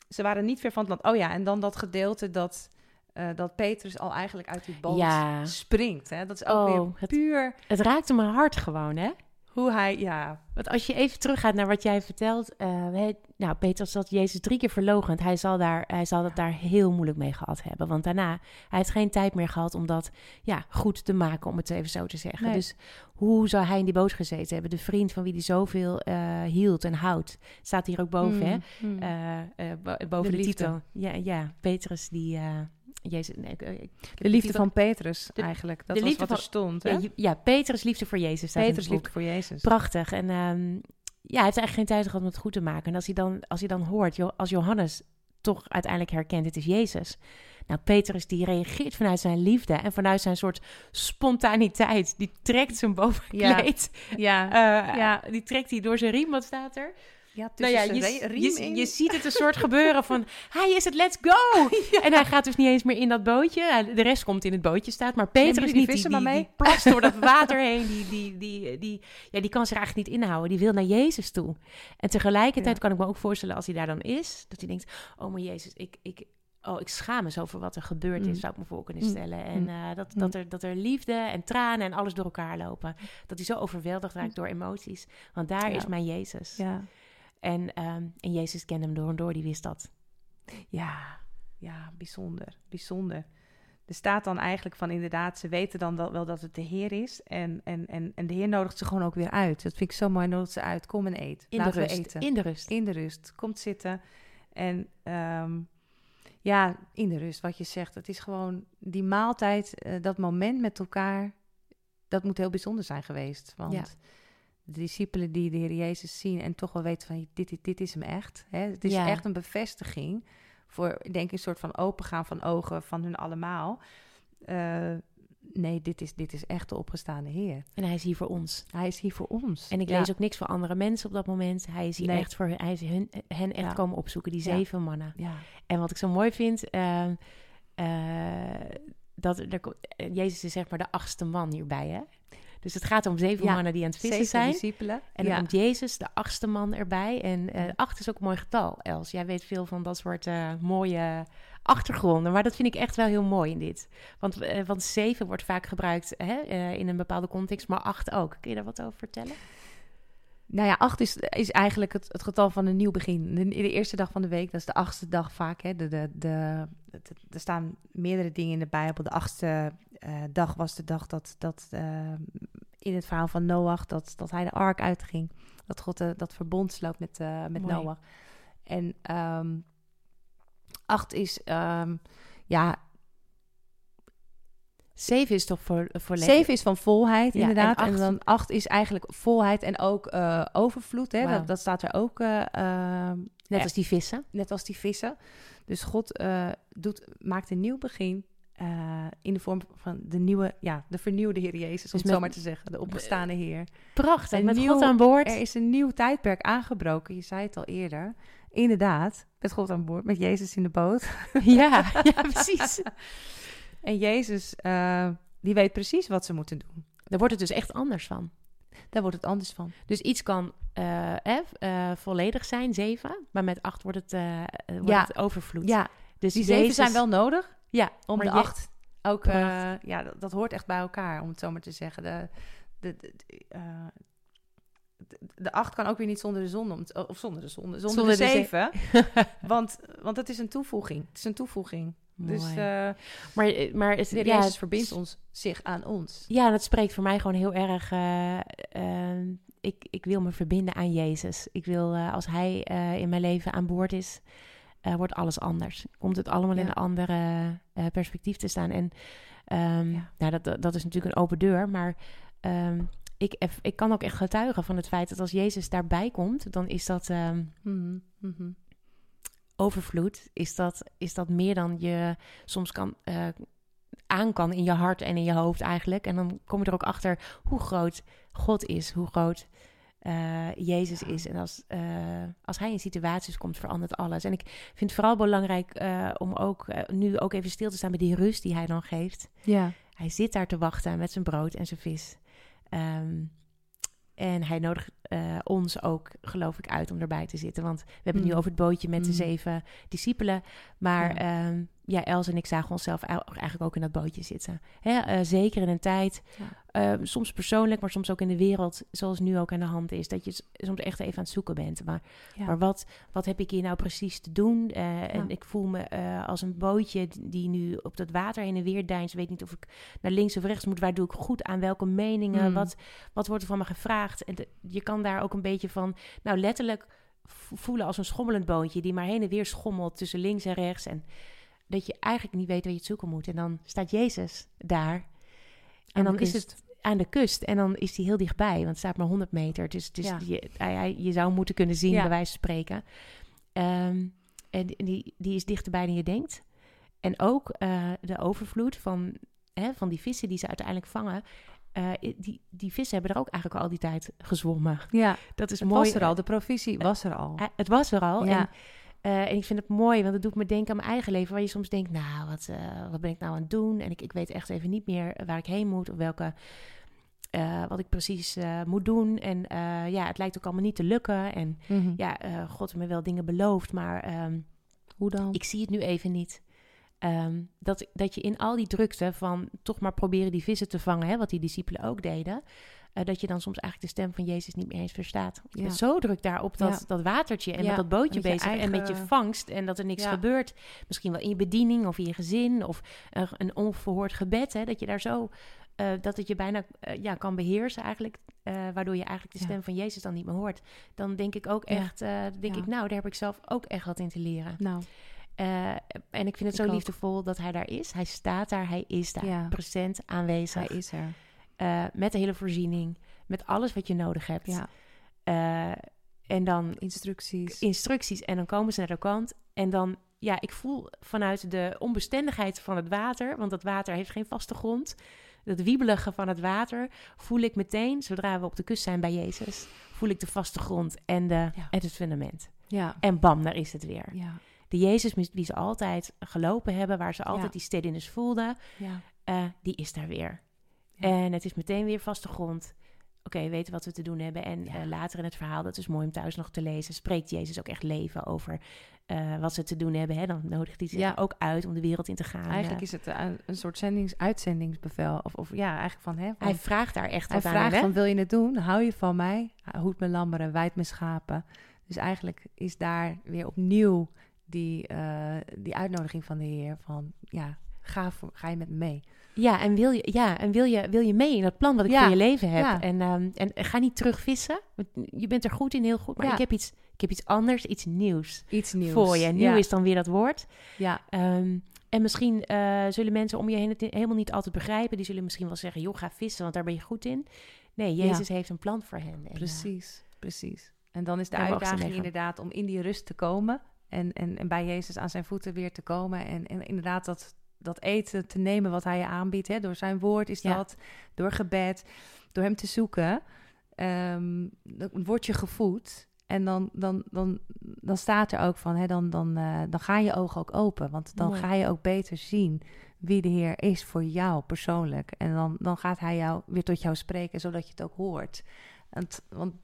ze waren niet ver van het land. Oh ja, en dan dat gedeelte dat, eh, dat Petrus al eigenlijk uit die boot Ja. springt. Hè? Dat is ook Oh, weer het- puur Het raakte mijn hart gewoon, hè? Hoe hij, ja, Want als je even teruggaat naar wat jij vertelt. we- nou, Petrus had Jezus drie keer verlogend. Hij zal, daar, hij zal het daar heel moeilijk mee gehad hebben. Want daarna, hij heeft geen tijd meer gehad om dat ja, goed te maken, om het even zo te zeggen. Nee. Dus hoe zou hij in die boot gezeten hebben? De vriend van wie hij zoveel eh, hield en houdt. Staat hier ook boven, hè? Mm, bo- boven De de, titel. Ja, ja, Petrus die... eh, Jezus, nee, ik- ik- ik heb de liefde van Petrus de- eigenlijk. Dat de was liefde wat er van- stond. Hè? Ja, ja, Petrus liefde voor Jezus. staat Petrus liefde voor Jezus. Prachtig. En ehm, ja, hij heeft eigenlijk geen tijd gehad om het goed te maken. En als hij dan, als hij dan hoort, als Johannes toch uiteindelijk herkent, het is Jezus. Nou, Petrus die reageert vanuit zijn liefde en vanuit zijn soort spontaniteit. Die trekt zijn bovenkleed. ja, Eh, Ja. Die trekt hij door zijn riem, wat staat er? Ja, Nou ja, tussen je, je, je ziet het een soort gebeuren van... <laughs> Hij is het, let's go! <laughs> En hij gaat dus niet eens meer in dat bootje. De rest komt in het bootje staat. Maar Peter is niet. Die, die, maar mee? die <laughs> plast door dat water heen. Die, die, die, die, ja, die kan zich eigenlijk niet inhouden. Die wil naar Jezus toe. En tegelijkertijd Ja. kan ik me ook voorstellen als hij daar dan is... dat hij denkt, oh maar Jezus, ik... ik Oh, ik schaam me zo voor wat er gebeurd is, Mm. zou ik me voor kunnen Mm. stellen. En Mm. eh, dat, dat, er, dat er liefde en tranen en alles door elkaar lopen. Dat hij zo overweldigd raakt door emoties. Want daar Ja. is mijn Jezus. Ja. En, ehm, en Jezus kende hem door en door, die wist dat. Ja, ja, bijzonder, bijzonder. Er staat dan eigenlijk van inderdaad, ze weten dan wel, wel dat het de Heer is. En, en, en, en de Heer nodigt ze gewoon ook weer uit. Dat vind ik zo mooi, nodigt ze uit. Kom en eet. In Laten de we rust. eten. In de rust. In de rust. Komt zitten. En ehm, ja, in de rust, wat je zegt. Het is gewoon die maaltijd, eh, dat moment met elkaar, dat moet heel bijzonder zijn geweest. Want Ja. De discipelen die de Heer Jezus zien en toch wel weten van dit, dit, dit is hem echt. Hè? Het is Ja. echt een bevestiging voor, denk ik, een soort van opengaan van ogen van hun allemaal. Eh, nee, dit is, dit is echt de opgestaande Heer. En hij is hier voor ons. Hij is hier voor ons. En ik Ja. lees ook niks voor andere mensen op dat moment. Hij is hier Nee. echt voor hun, hij is hun, hen echt Ja. komen opzoeken, die zeven mannen. Ja. En wat ik zo mooi vind, ehm, eh, dat er, Jezus is zeg maar de achtste man hierbij, hè? Dus het gaat om zeven mannen die aan het vissen zijn. discipelen. En dan komt Jezus, de achtste man, erbij. En eh acht is ook een mooi getal, Els. Jij weet veel van dat soort eh, mooie achtergronden. Maar dat vind ik echt wel heel mooi in dit. Want, eh, want zeven wordt vaak gebruikt hè, in een bepaalde context, maar acht ook. Kun je daar wat over vertellen? Nou ja, acht is, is eigenlijk het, het getal van een nieuw begin. De, de eerste dag van de week, dat is de achtste dag vaak. Hè. De, de, de, er staan meerdere dingen in de Bijbel. De achtste eh, dag was de dag dat, dat eh, in het verhaal van Noach, dat, dat hij de ark uitging. Dat God eh, dat verbond sloot met, met Mooi. Noach. En ehm, acht is, ehm, ja, Zeven is toch voor, voor Zeven is van volheid, Ja, inderdaad. En, acht- dan acht is eigenlijk volheid en ook overvloed. Hè? Dat, dat staat er ook, eh, ehm, Net als die vissen. net als die vissen. Dus God doet, maakt een nieuw begin eh, in de vorm van de nieuwe, ja, de vernieuwde Heer Jezus, om Dus het zo maar te zeggen. De opgestane Heer. Prachtig, met nieuw- God aan boord. Er is een nieuw tijdperk aangebroken. Je zei het al eerder. Inderdaad, met God aan boord, met Jezus in de boot. <laughs> Ja, ja, precies. <laughs> En Jezus, eh, die weet precies wat ze moeten doen. Daar wordt het dus echt anders van. Daar wordt het anders van. Dus iets kan eh, eh, eh, volledig zijn, zeven. Maar met acht wordt het, eh, eh, wordt Ja. het overvloed. Ja, dus die zeven Jezus- zijn wel nodig. Ja, Om maar de acht ook, eh, ja, dat, dat hoort echt bij elkaar, om het zo maar te zeggen. De, de, de, de, eh, de- de acht kan ook weer niet zonder de zon, om of zonder de zon, zonder, Zonder de de ze- zeven. <laughs> want, want het is een toevoeging. Het is een toevoeging. Dus, eh maar, maar het, de ja, Jezus verbindt ons zich aan ons. Ja, dat spreekt voor mij gewoon heel erg. eh, eh, ik, ik wil me verbinden aan Jezus. Ik wil, als Hij in mijn leven aan boord is, eh, wordt alles anders. Komt het allemaal in een andere eh, perspectief te staan. En ehm, Ja. nou, dat- dat, is natuurlijk een open deur, maar ehm, ik, ik kan ook echt getuigen van het feit dat als Jezus daarbij komt, dan is dat ehm, Mhm, mhm. overvloed. Is dat, is dat meer dan je soms kan eh, aan kan in je hart en in je hoofd eigenlijk. En dan kom je er ook achter hoe groot God is, hoe groot eh, Jezus is. En als, eh, als hij in situaties komt, verandert alles. En ik vind het vooral belangrijk eh, om ook nu ook even stil te staan bij die rust die hij dan geeft. Ja. Hij zit daar te wachten met zijn brood en zijn vis. Ehm, en hij nodigt ons ook, geloof ik, uit om erbij te zitten. Want we hebben het nu Mm. over het bootje met de Mm. zeven discipelen. Maar Ja. ja. Ja, Els en ik zagen onszelf eigenlijk ook in dat bootje zitten. Hè, eh, zeker in een tijd, eh, soms persoonlijk, maar soms ook in de wereld, zoals nu ook aan de hand is. Dat je soms echt even aan het zoeken bent. Maar, Ja. maar wat, wat heb ik hier nou precies te doen? Eh, En ik voel me als een bootje die nu op dat water heen en weer deins. Weet niet of ik naar links of rechts moet. Waar doe ik goed aan? Welke meningen? Mm. Wat, wat wordt er van me gevraagd? En de- je kan daar ook een beetje van, nou letterlijk voelen als een schommelend bootje die maar heen en weer schommelt tussen links en rechts. En dat je eigenlijk niet weet waar je het zoeken moet. En dan staat Jezus daar. En dan is het aan de kust. En dan is hij heel dichtbij, want het staat maar 100 meter. Dus, dus Ja. je, hij, je zou moeten kunnen zien, Ja. bij wijze van spreken. Ehm, en die, die is dichterbij dan je denkt. En ook eh, de overvloed van, hè, van die vissen die ze uiteindelijk vangen. eh, die, die vissen hebben er ook eigenlijk al die tijd gezwommen. Ja, Dat is het mooi. was er al. De provisie was er al. Eh, het was er al. Ja. En, eh, en ik vind het mooi, want het doet me denken aan mijn eigen leven. Waar je soms denkt, nou, wat, eh, wat ben ik nou aan het doen? En ik, ik weet echt even niet meer waar ik heen moet. Of welke, eh, wat ik precies moet doen. En ja, het lijkt ook allemaal niet te lukken. En Mhm. ja, eh, God heeft me wel dingen beloofd, maar ehm, Hoe dan? ik zie het nu even niet. Ehm, dat, dat je in al die drukte van toch maar proberen die vissen te vangen, hè, wat die discipelen ook deden, eh, dat je dan soms eigenlijk de stem van Jezus niet meer eens verstaat. Je Ja. bent zo druk daar op dat, Ja. dat watertje en Ja, met dat bootje met bezig en met je vangst en dat er niks gebeurt. Misschien wel in je bediening of in je gezin of een, een onverhoord gebed, hè, dat je daar zo, eh, dat het je bijna eh, ja, kan beheersen eigenlijk, waardoor je eigenlijk de stem van Jezus dan niet meer hoort. Dan denk ik ook echt, denk ik, nou, daar heb ik zelf ook echt wat in te leren. Nou, en ik vind het Ik zo ook. liefdevol dat hij daar is. Hij staat daar, hij is daar, Ja. present, aanwezig. hij is er. Eh, met de hele voorziening, met alles wat je nodig hebt. Ja, Eh, en dan instructies. instructies en dan komen ze naar de kant. En dan, ja, ik voel vanuit de onbestendigheid van het water, want dat water heeft geen vaste grond. Dat wiebelige van het water voel ik meteen, zodra we op de kust zijn bij Jezus, voel ik de vaste grond en, de, Ja. en het fundament. Ja, En bam, daar is het weer. ja, De Jezus wie ze altijd gelopen hebben, waar ze altijd die steadiness voelden, ja. eh, die is daar weer. Ja. En het is meteen weer vaste grond. Oké, we weten wat we te doen hebben. En Ja. eh, later in het verhaal, dat is mooi om thuis nog te lezen, spreekt Jezus ook echt leven over eh, wat ze te doen hebben. Hè? Dan nodigt hij Ja. ook uit om de wereld in te gaan. Eigenlijk Eh, is het een, een soort zendings, uitzendingsbevel. Of, of ja, eigenlijk van... Hè, van hij vraagt daar echt hij wat aan. vraagt hè? van, wil je het doen? Hou je van mij? Hoed mijn lammeren, wijd mijn schapen. Dus eigenlijk is daar weer opnieuw die, eh, die uitnodiging van de Heer. Van, ja, ga, voor, ga je met me mee? Ja, en wil je, ja, en wil je, wil je mee in dat plan wat ik Ja. voor je leven heb? Ja. En, ehm, en ga niet terug vissen. want Je bent er goed in, heel goed. Maar Ja. ik, heb iets, ik heb iets anders, iets nieuws, Iets nieuws. voor je. Nieuw is dan weer dat woord. Ja, Ehm, en misschien eh, zullen mensen om je heen het helemaal niet altijd begrijpen. Die zullen misschien wel zeggen, joh, ga vissen, want daar ben je goed in. Nee. Jezus heeft een plan voor hen. En, eh, precies, precies. En dan is de uitdaging inderdaad om in die rust te komen. En, en, en bij Jezus aan zijn voeten weer te komen. En, en inderdaad dat, dat eten te nemen wat hij je aanbiedt. Hè? Door zijn woord is Ja. dat. Door gebed. Door hem te zoeken. ehm, dan word je gevoed. En dan, dan, dan, dan staat er ook van, hè, dan, dan, eh, dan gaan je ogen ook open. Want dan Mooi. ga je ook beter zien wie de Heer is voor jou persoonlijk. En dan, dan gaat hij jou weer tot jou spreken, zodat je het ook hoort. Want, want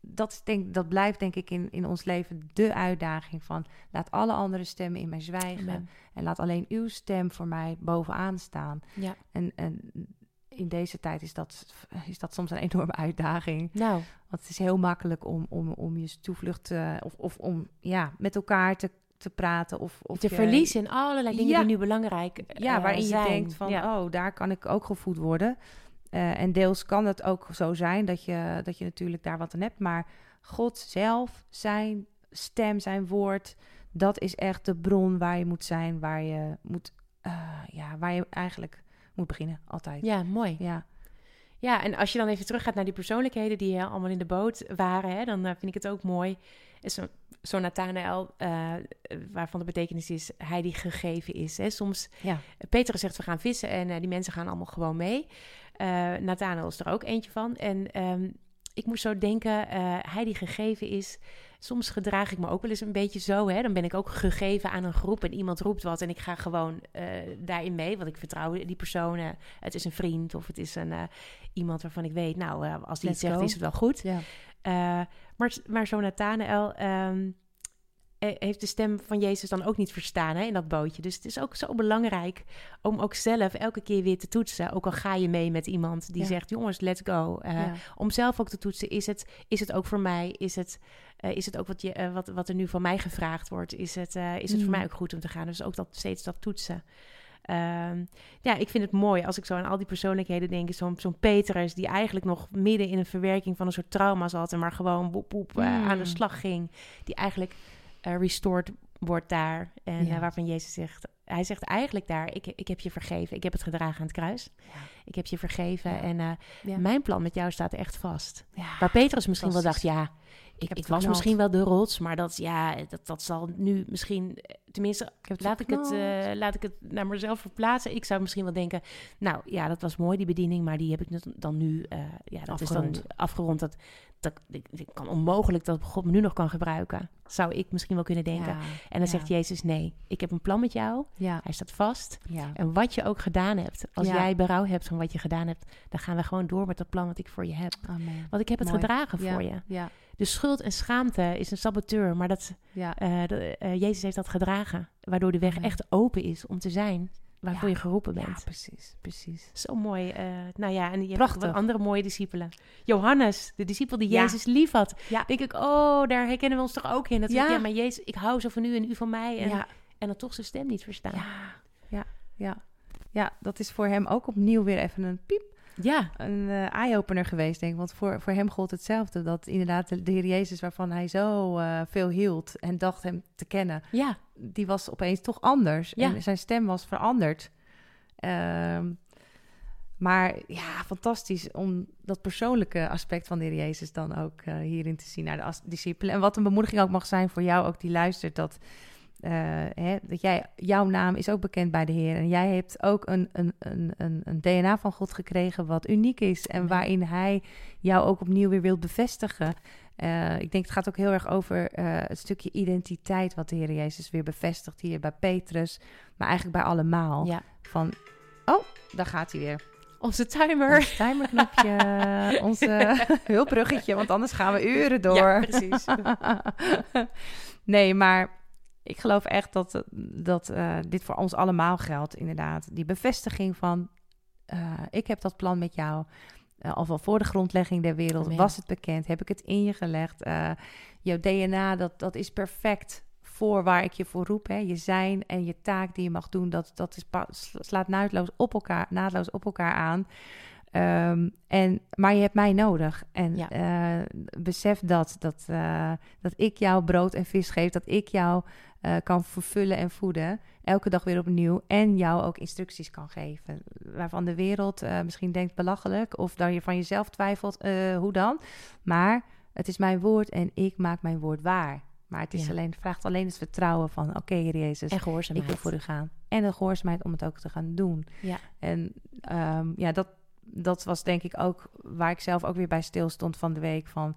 dat, denk, dat blijft denk ik in, in ons leven de uitdaging van... laat alle andere stemmen in mij zwijgen. Amen. En laat alleen uw stem voor mij bovenaan staan. Ja. En, en in deze tijd is dat, is dat soms een enorme uitdaging. Nou, Want het is heel makkelijk om, om, om je toevlucht eh, of, of om ja, met elkaar te, te praten. Of, of te je- verliezen in allerlei dingen Ja. die nu belangrijk Ja, eh, waarin zijn. je denkt van, Ja. oh, daar kan ik ook gevoed worden. Eh, en deels kan het ook zo zijn dat je, dat je natuurlijk daar wat aan hebt. Maar God zelf, zijn stem, zijn woord, dat is echt de bron waar je moet zijn, waar je moet, eh, ja, waar je eigenlijk moet beginnen, altijd. ja, mooi. Ja, Ja, en als je dan even teruggaat naar die persoonlijkheden die allemaal in de boot waren, hè, dan eh, vind ik het ook mooi. Is Zo, Nathanael, waarvan de betekenis is hij die gegeven is. Hè. Soms, ja. Petrus zegt we gaan vissen en die mensen gaan allemaal gewoon mee. Eh Nathanael is er ook eentje van. En ehm, ik moest zo denken, eh, hij die gegeven is. Soms gedraag ik me ook wel eens een beetje zo. Hè? Dan ben ik ook gegeven aan een groep en iemand roept wat en ik ga gewoon eh, daarin mee. Want ik vertrouw die persoon. eh, het is een vriend of het is een, iemand waarvan ik weet, nou, als die Let's iets zegt, go. is het wel goed. ja. Maar, maar zo Nathanael ehm, eh, heeft de stem van Jezus dan ook niet verstaan hè, in dat bootje. Dus het is ook zo belangrijk om ook zelf elke keer weer te toetsen. Ook al ga je mee met iemand die Ja. zegt, jongens, let's go. Eh, ja. Om zelf ook te toetsen, is het, is het ook voor mij? Is het, eh, is het ook wat, je, eh, wat, wat er nu van mij gevraagd wordt? Is het, eh, is het voor Mm. mij ook goed om te gaan? Dus ook dat, steeds dat toetsen. Ehm, ja, ik vind het mooi als ik zo aan al die persoonlijkheden denk. Zo'n zo'n Petrus die eigenlijk nog midden in een verwerking van een soort trauma zat... en maar gewoon boep, boep, eh, Mm. aan de slag ging. Die eigenlijk eh, restored wordt daar. En Ja. eh, waarvan Jezus zegt... Hij zegt eigenlijk daar, ik, ik heb je vergeven. Ik heb het gedragen aan het kruis. Ja. Ik heb je vergeven. Ja. En eh, mijn plan met jou staat echt vast. Waar Petrus misschien wel dacht, ja, ik, heb ik het was misschien wel de rots, maar dat, ja, dat, dat zal nu misschien, eh, tenminste, Ik laat ik, het, eh, laat ik het naar mezelf verplaatsen. Ik zou misschien wel denken, nou ja, dat was mooi die bediening, maar die heb ik dan nu, eh, ja, dat is dan afgerond. Dat, dat, ik, ik kan onmogelijk dat God me nu nog kan gebruiken. Zou ik misschien wel kunnen denken. Ja. En dan Ja. zegt Jezus, nee, ik heb een plan met jou. Ja. Hij staat vast. En wat je ook gedaan hebt, als jij berouw hebt van wat je gedaan hebt, dan gaan we gewoon door met dat plan wat ik voor je heb. Amen. Want ik heb het Mooi. gedragen voor je. Ja. Dus schuld en schaamte is een saboteur, maar dat, eh, de- eh, Jezus heeft dat gedragen. Waardoor de weg Amen. echt open is om te zijn waarvoor Ja. je geroepen Ja, bent. precies, precies. Zo mooi. eh, nou ja, en je hebt Prachtig. wat andere mooie discipelen. Johannes, de discipel die Ja. Jezus lief had. Ja. Denk ik, oh, daar herkennen we ons toch ook in. Dat ja. Ja. ja, maar Jezus, ik hou zo van u en u van mij. En, Ja, en dan toch zijn stem niet verstaan. ja, ja, ja. Ja, dat is voor hem ook opnieuw weer even een piep, Ja, een eh, eye-opener geweest, denk ik. Want voor, voor hem gold hetzelfde. Dat inderdaad de, de Heer Jezus, waarvan hij zo eh, veel hield en dacht hem te kennen, ja, die was opeens toch anders. Ja. En zijn stem was veranderd. Ehm, maar ja, fantastisch om dat persoonlijke aspect van de Heer Jezus dan ook eh, hierin te zien naar de discipelen. En wat een bemoediging ook mag zijn voor jou, ook die luistert, dat, eh, hè, dat jij, jouw naam is ook bekend bij de Heer. En jij hebt ook een, een, een, een, een DNA van God gekregen wat uniek is. En waarin Hij jou ook opnieuw weer wilt bevestigen. Eh, ik denk het gaat ook heel erg over eh, het stukje identiteit wat de Heer Jezus weer bevestigt hier bij Petrus, maar eigenlijk bij allemaal. ja. Van, oh, daar gaat hij weer. Onze timer. Ons timerknopje, <laughs> onze hulpbruggetje, want anders gaan we uren door. Ja, precies. <laughs> nee, maar ik geloof echt dat, dat eh, dit voor ons allemaal geldt, inderdaad. Die bevestiging van, eh, ik heb dat plan met jou. Eh, al wel voor de grondlegging der wereld Amen. was het bekend, heb ik het in je gelegd. Jouw DNA, dat, dat is perfect voor waar ik je voor roep. Hè. Je zijn en je taak die je mag doen, dat, dat is slaat naadloos op elkaar, naadloos op elkaar aan. Ehm, en, maar je hebt mij nodig. En Ja. eh, besef dat, dat, eh, dat ik jou brood en vis geef. Dat ik jou eh, kan vervullen en voeden. Elke dag weer opnieuw. En jou ook instructies kan geven. Waarvan de wereld misschien denkt belachelijk. Of dat je van jezelf twijfelt. hoe dan? Maar het is mijn woord en ik maak mijn woord waar. Maar het is Ja. alleen, vraagt alleen het vertrouwen van... Oké, Heer Jezus, En ik gehoorzaamheid. wil voor u gaan. En de gehoorzaamheid om het ook te gaan doen. Ja. En ehm, ja, dat, dat was denk ik ook waar ik zelf ook weer bij stil stond van de week. Van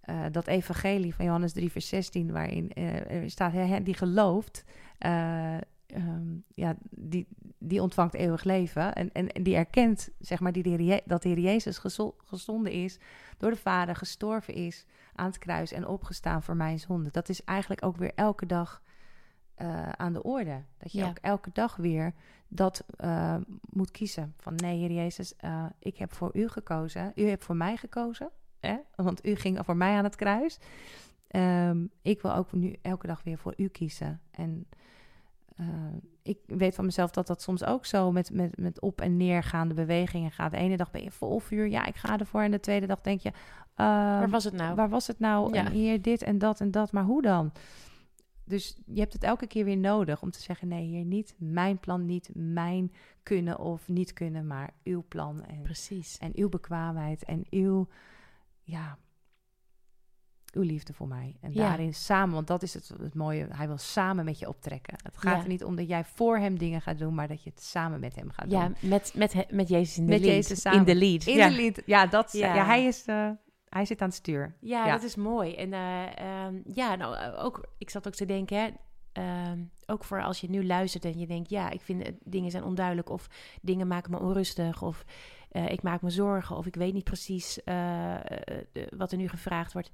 eh, dat evangelie van Johannes 3, vers 16, waarin er staat: die gelooft, eh, ehm, ja, die, die ontvangt eeuwig leven. En, en, die erkent, zeg maar, die Je- dat de Heer Jezus gezo- gezonden is, door de Vader gestorven is aan het kruis en opgestaan voor mijn zonde. Dat is eigenlijk ook weer elke dag eh, aan de orde. Dat je Ja. ook elke dag weer dat eh, moet kiezen. Van nee, Heer Jezus, eh, ik heb voor u gekozen. U hebt voor mij gekozen. Hè? Want u ging voor mij aan het kruis. Ehm, ik wil ook nu elke dag weer voor u kiezen. En ik weet van mezelf dat dat soms ook zo met, met, met op- en neergaande bewegingen gaat. De ene dag ben je vol vuur, ja, ik ga ervoor. En de tweede dag denk je... Uh, waar was het nou? Waar was het nou? Ja. En hier dit en dat en dat, maar hoe dan? Dus je hebt het elke keer weer nodig om te zeggen: nee, hier niet mijn plan, niet mijn kunnen of niet kunnen, maar uw plan. En, Precies. En uw bekwaamheid en uw, ja, uw liefde voor mij. En Ja. daarin samen, want dat is het, het mooie, hij wil samen met je optrekken. Het gaat Ja. er niet om dat jij voor hem dingen gaat doen, maar dat je het samen met hem gaat Ja, doen. met, met, he- met Jezus in de Met lead. Jezus samen. In de lead. In ja. de lied, ja, dat, ja. Ja. hij is, eh, hij zit aan het stuur. Ja, Ja. dat is mooi. En eh, ehm, ja, nou, eh, ook, ik zat ook te denken, hè, ehm, ook voor als je nu luistert en je denkt, ja, ik vind het, dingen zijn onduidelijk of dingen maken me onrustig of eh, ik maak me zorgen of ik weet niet precies eh, eh, eh, wat er nu gevraagd wordt.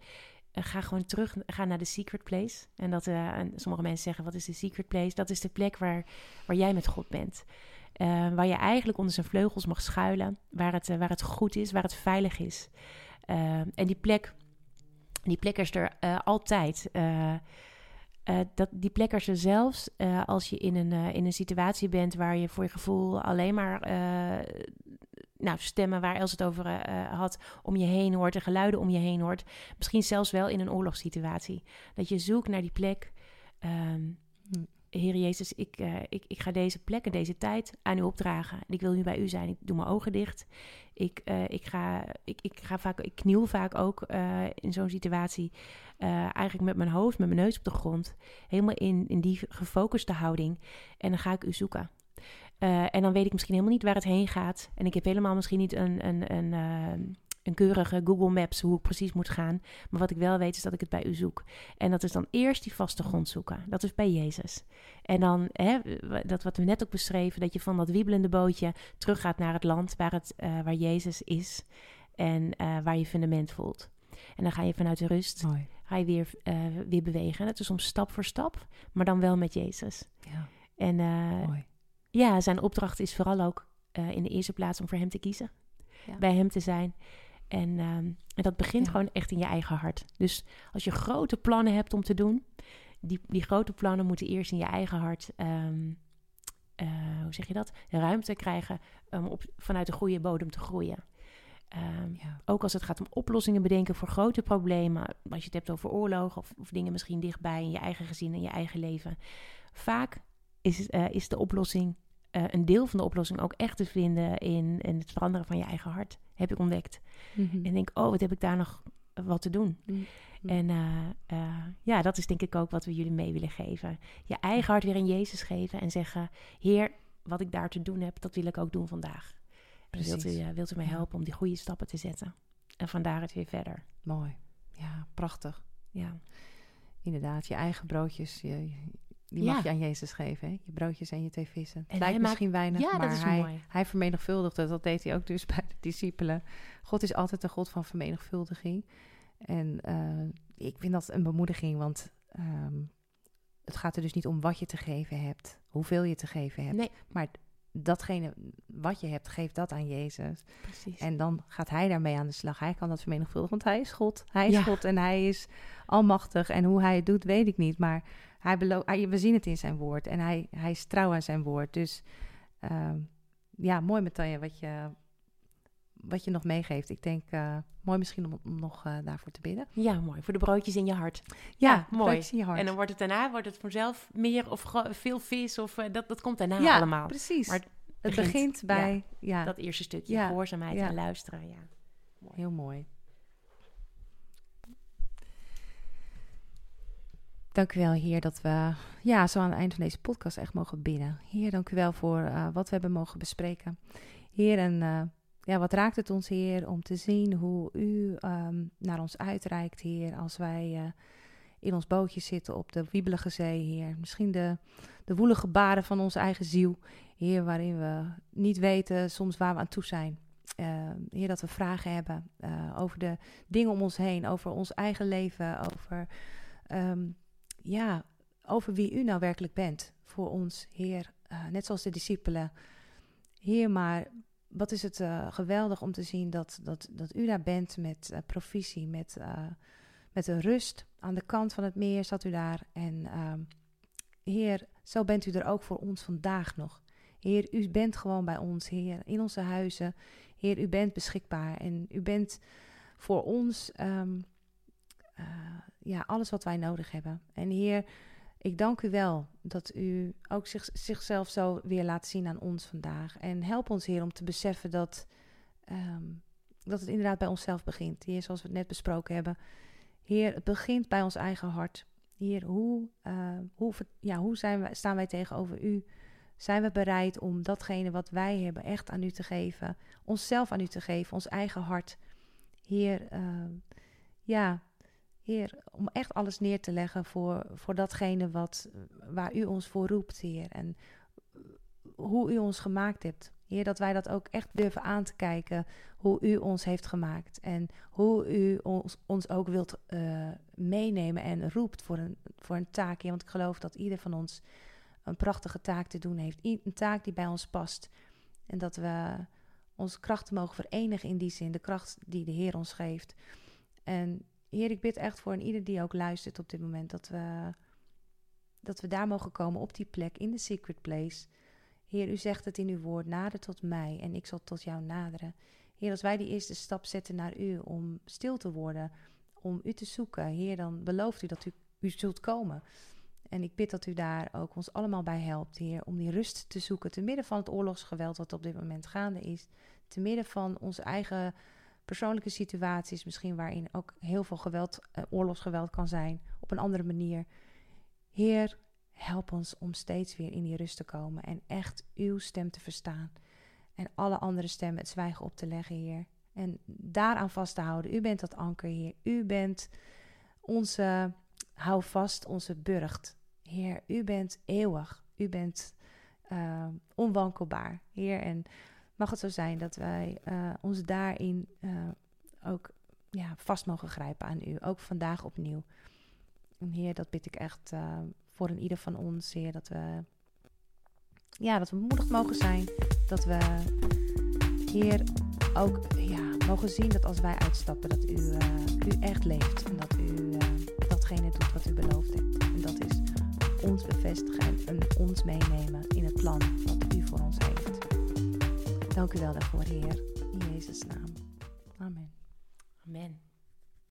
Eh, ga gewoon terug, ga naar de secret place. En dat eh, en sommige mensen zeggen, wat is de secret place? Dat is de plek waar, waar jij met God bent. Eh, waar je eigenlijk onder zijn vleugels mag schuilen, waar het, eh, waar het goed is, waar het veilig is. Eh, en die plek, die plek is er eh, altijd. Eh, dat, die plek is er zelfs als je in een, in een situatie bent waar je voor je gevoel alleen maar nou, stemmen waar Els het over had om je heen hoort en geluiden om je heen hoort. Misschien zelfs wel in een oorlogssituatie. Dat je zoekt naar die plek. ehm, Hm. Heer Jezus, ik, eh, ik, ik ga deze plek en deze tijd aan u opdragen. En ik wil nu bij u zijn. Ik doe mijn ogen dicht. Ik, eh, ik, ga, ik, ik, ga vaak, ik kniel vaak ook eh, in zo'n situatie. eigenlijk met mijn hoofd, met mijn neus op de grond. Helemaal in, in die gefocuste houding. En dan ga ik u zoeken. En dan weet ik misschien helemaal niet waar het heen gaat. En ik heb helemaal misschien niet een, een, een, een keurige Google Maps hoe ik precies moet gaan. Maar wat ik wel weet is dat ik het bij u zoek. En dat is dan eerst die vaste grond zoeken. Dat is bij Jezus. En dan, hè, dat wat we net ook beschreven, dat je van dat wiebelende bootje teruggaat naar het land waar, het, eh, waar Jezus is. En eh, waar je fundament voelt. En dan ga je vanuit de rust Mooi. ga je weer, eh, weer bewegen. Dat is soms stap voor stap, maar dan wel met Jezus. Ja, En mooi. ja, zijn opdracht is vooral ook in de eerste plaats om voor hem te kiezen. Ja. Bij hem te zijn. En, ehm, en dat begint Ja. gewoon echt in je eigen hart. Dus als je grote plannen hebt om te doen, die, die grote plannen moeten eerst in je eigen hart, ehm, eh, hoe zeg je dat? Ruimte krijgen om op, vanuit de goede bodem te groeien. Ehm, Ja. ook als het gaat om oplossingen bedenken voor grote problemen. Als je het hebt over oorlog of, of dingen misschien dichtbij in je eigen gezin en je eigen leven. Vaak is, eh, is de oplossing, eh, een deel van de oplossing ook echt te vinden in, in het veranderen van je eigen hart. Heb ik ontdekt. Mhm. En denk, oh, wat heb ik daar nog wat te doen? Mhm. En eh, eh, ja, dat is denk ik ook wat we jullie mee willen geven. Je eigen hart weer in Jezus geven en zeggen: Heer, wat ik daar te doen heb, dat wil ik ook doen vandaag. En Wilt u, Precies. wilt u mij helpen om die goede stappen te zetten? En vandaar het weer verder. Mooi. Ja, prachtig. Ja, Inderdaad, je eigen broodjes, je, die Ja. mag je aan Jezus geven. Hè? Je broodjes en je twee vissen. Het hij lijkt maakt- misschien weinig, Ja, maar hij, mooi. hij vermenigvuldigde. Dat deed hij ook dus <laughs> bij de discipelen. God is altijd een God van vermenigvuldiging. En eh, ik vind dat een bemoediging, want ehm, het gaat er dus niet om wat je te geven hebt, hoeveel je te geven hebt. Nee. Maar datgene wat je hebt, geef dat aan Jezus. precies. En dan gaat hij daarmee aan de slag. Hij kan dat vermenigvuldigen, want hij is God. Hij is Ja. God en hij is almachtig. En hoe hij het doet, weet ik niet. Maar hij belo- hij- we zien het in zijn woord. En hij, hij is trouw aan zijn woord. Dus ehm, ja, mooi Matanja, wat je, wat je nog meegeeft. Ik denk, eh, mooi misschien om, om nog eh, daarvoor te bidden. Ja, mooi. Voor de broodjes in je hart. Ja, Ja, mooi. broodjes in je hart. En dan wordt het daarna wordt het vanzelf meer of veel vis of eh, dat, dat komt daarna ja, allemaal. precies. Maar het begint, begint, bij, ja, Dat eerste stukje Ja, gehoorzaamheid en luisteren. Ja. Heel mooi. Dank u wel, Heer, dat we ja, zo aan het eind van deze podcast echt mogen bidden. Heer, dank u wel voor eh, wat we hebben mogen bespreken. Heer, en eh, ja, wat raakt het ons, Heer, om te zien hoe u ehm, naar ons uitreikt, Heer, als wij eh, in ons bootje zitten op de wiebelige zee, Heer. Misschien de, de woelige baren van onze eigen ziel, Heer, waarin we niet weten soms waar we aan toe zijn. Heer, dat we vragen hebben over de dingen om ons heen, over ons eigen leven, over, ehm, ja, over wie u nou werkelijk bent voor ons, Heer. Eh, net zoals de discipelen. Heer, maar wat is het eh, geweldig om te zien dat, dat, dat u daar bent met eh, provisie, met, met een rust aan de kant van het meer zat u daar. En ehm, Heer, zo bent u er ook voor ons vandaag nog. Heer, u bent gewoon bij ons, Heer, in onze huizen. Heer, u bent beschikbaar en u bent voor ons ehm, eh, ja, alles wat wij nodig hebben. En Heer, ik dank u wel dat u ook zich, zichzelf zo weer laat zien aan ons vandaag. En help ons, Heer, om te beseffen dat, ehm, dat het inderdaad bij onszelf begint. Heer, zoals we het net besproken hebben. Heer, het begint bij ons eigen hart. Heer, hoe, uh, hoe, ja, hoe zijn wij, staan wij tegenover u? Zijn we bereid om datgene wat wij hebben echt aan u te geven? Onszelf aan u te geven, ons eigen hart. Heer, uh, ja, Heer, om echt alles neer te leggen voor, voor datgene wat, waar u ons voor roept, Heer. En hoe u ons gemaakt hebt. Heer, dat wij dat ook echt durven aan te kijken. Hoe u ons heeft gemaakt. En hoe u ons, ons ook wilt uh, meenemen en roept voor een, voor een taak. want ik geloof dat ieder van ons een prachtige taak te doen heeft. Een taak die bij ons past. En dat we onze krachten mogen verenigen in die zin. De kracht die de Heer ons geeft. En Heer, ik bid echt voor ieder die ook luistert op dit moment. Dat we, dat we daar mogen komen op die plek in de secret place. Heer, u zegt het in uw woord, nader tot mij en ik zal tot jou naderen. Heer, als wij die eerste stap zetten naar u om stil te worden, om u te zoeken, Heer, dan belooft u dat u, u zult komen. En ik bid dat u daar ook ons allemaal bij helpt, Heer, om die rust te zoeken te midden van het oorlogsgeweld wat op dit moment gaande is, te midden van onze eigen persoonlijke situaties, misschien waarin ook heel veel geweld, uh, oorlogsgeweld kan zijn, op een andere manier. Heer, help ons om steeds weer in die rust te komen en echt uw stem te verstaan. En alle andere stemmen het zwijgen op te leggen, Heer. En daaraan vast te houden. U bent dat anker, Heer. U bent onze hou vast, onze burcht. Heer, u bent eeuwig. U bent uh, onwankelbaar, Heer. En mag het zo zijn dat wij uh, ons daarin uh, ook ja, vast mogen grijpen aan u. Ook vandaag opnieuw. En Heer, dat bid ik echt uh, voor een ieder van ons, Heer. Dat we, ja, dat we moedig mogen zijn. Dat we, Heer, ook ja, mogen zien dat als wij uitstappen, dat u, u echt leeft. En dat u datgene doet wat u beloofd hebt. En dat is ons bevestigen en ons meenemen in het plan wat u voor ons heeft. Dank u wel daarvoor, Heer. In Jezus' naam.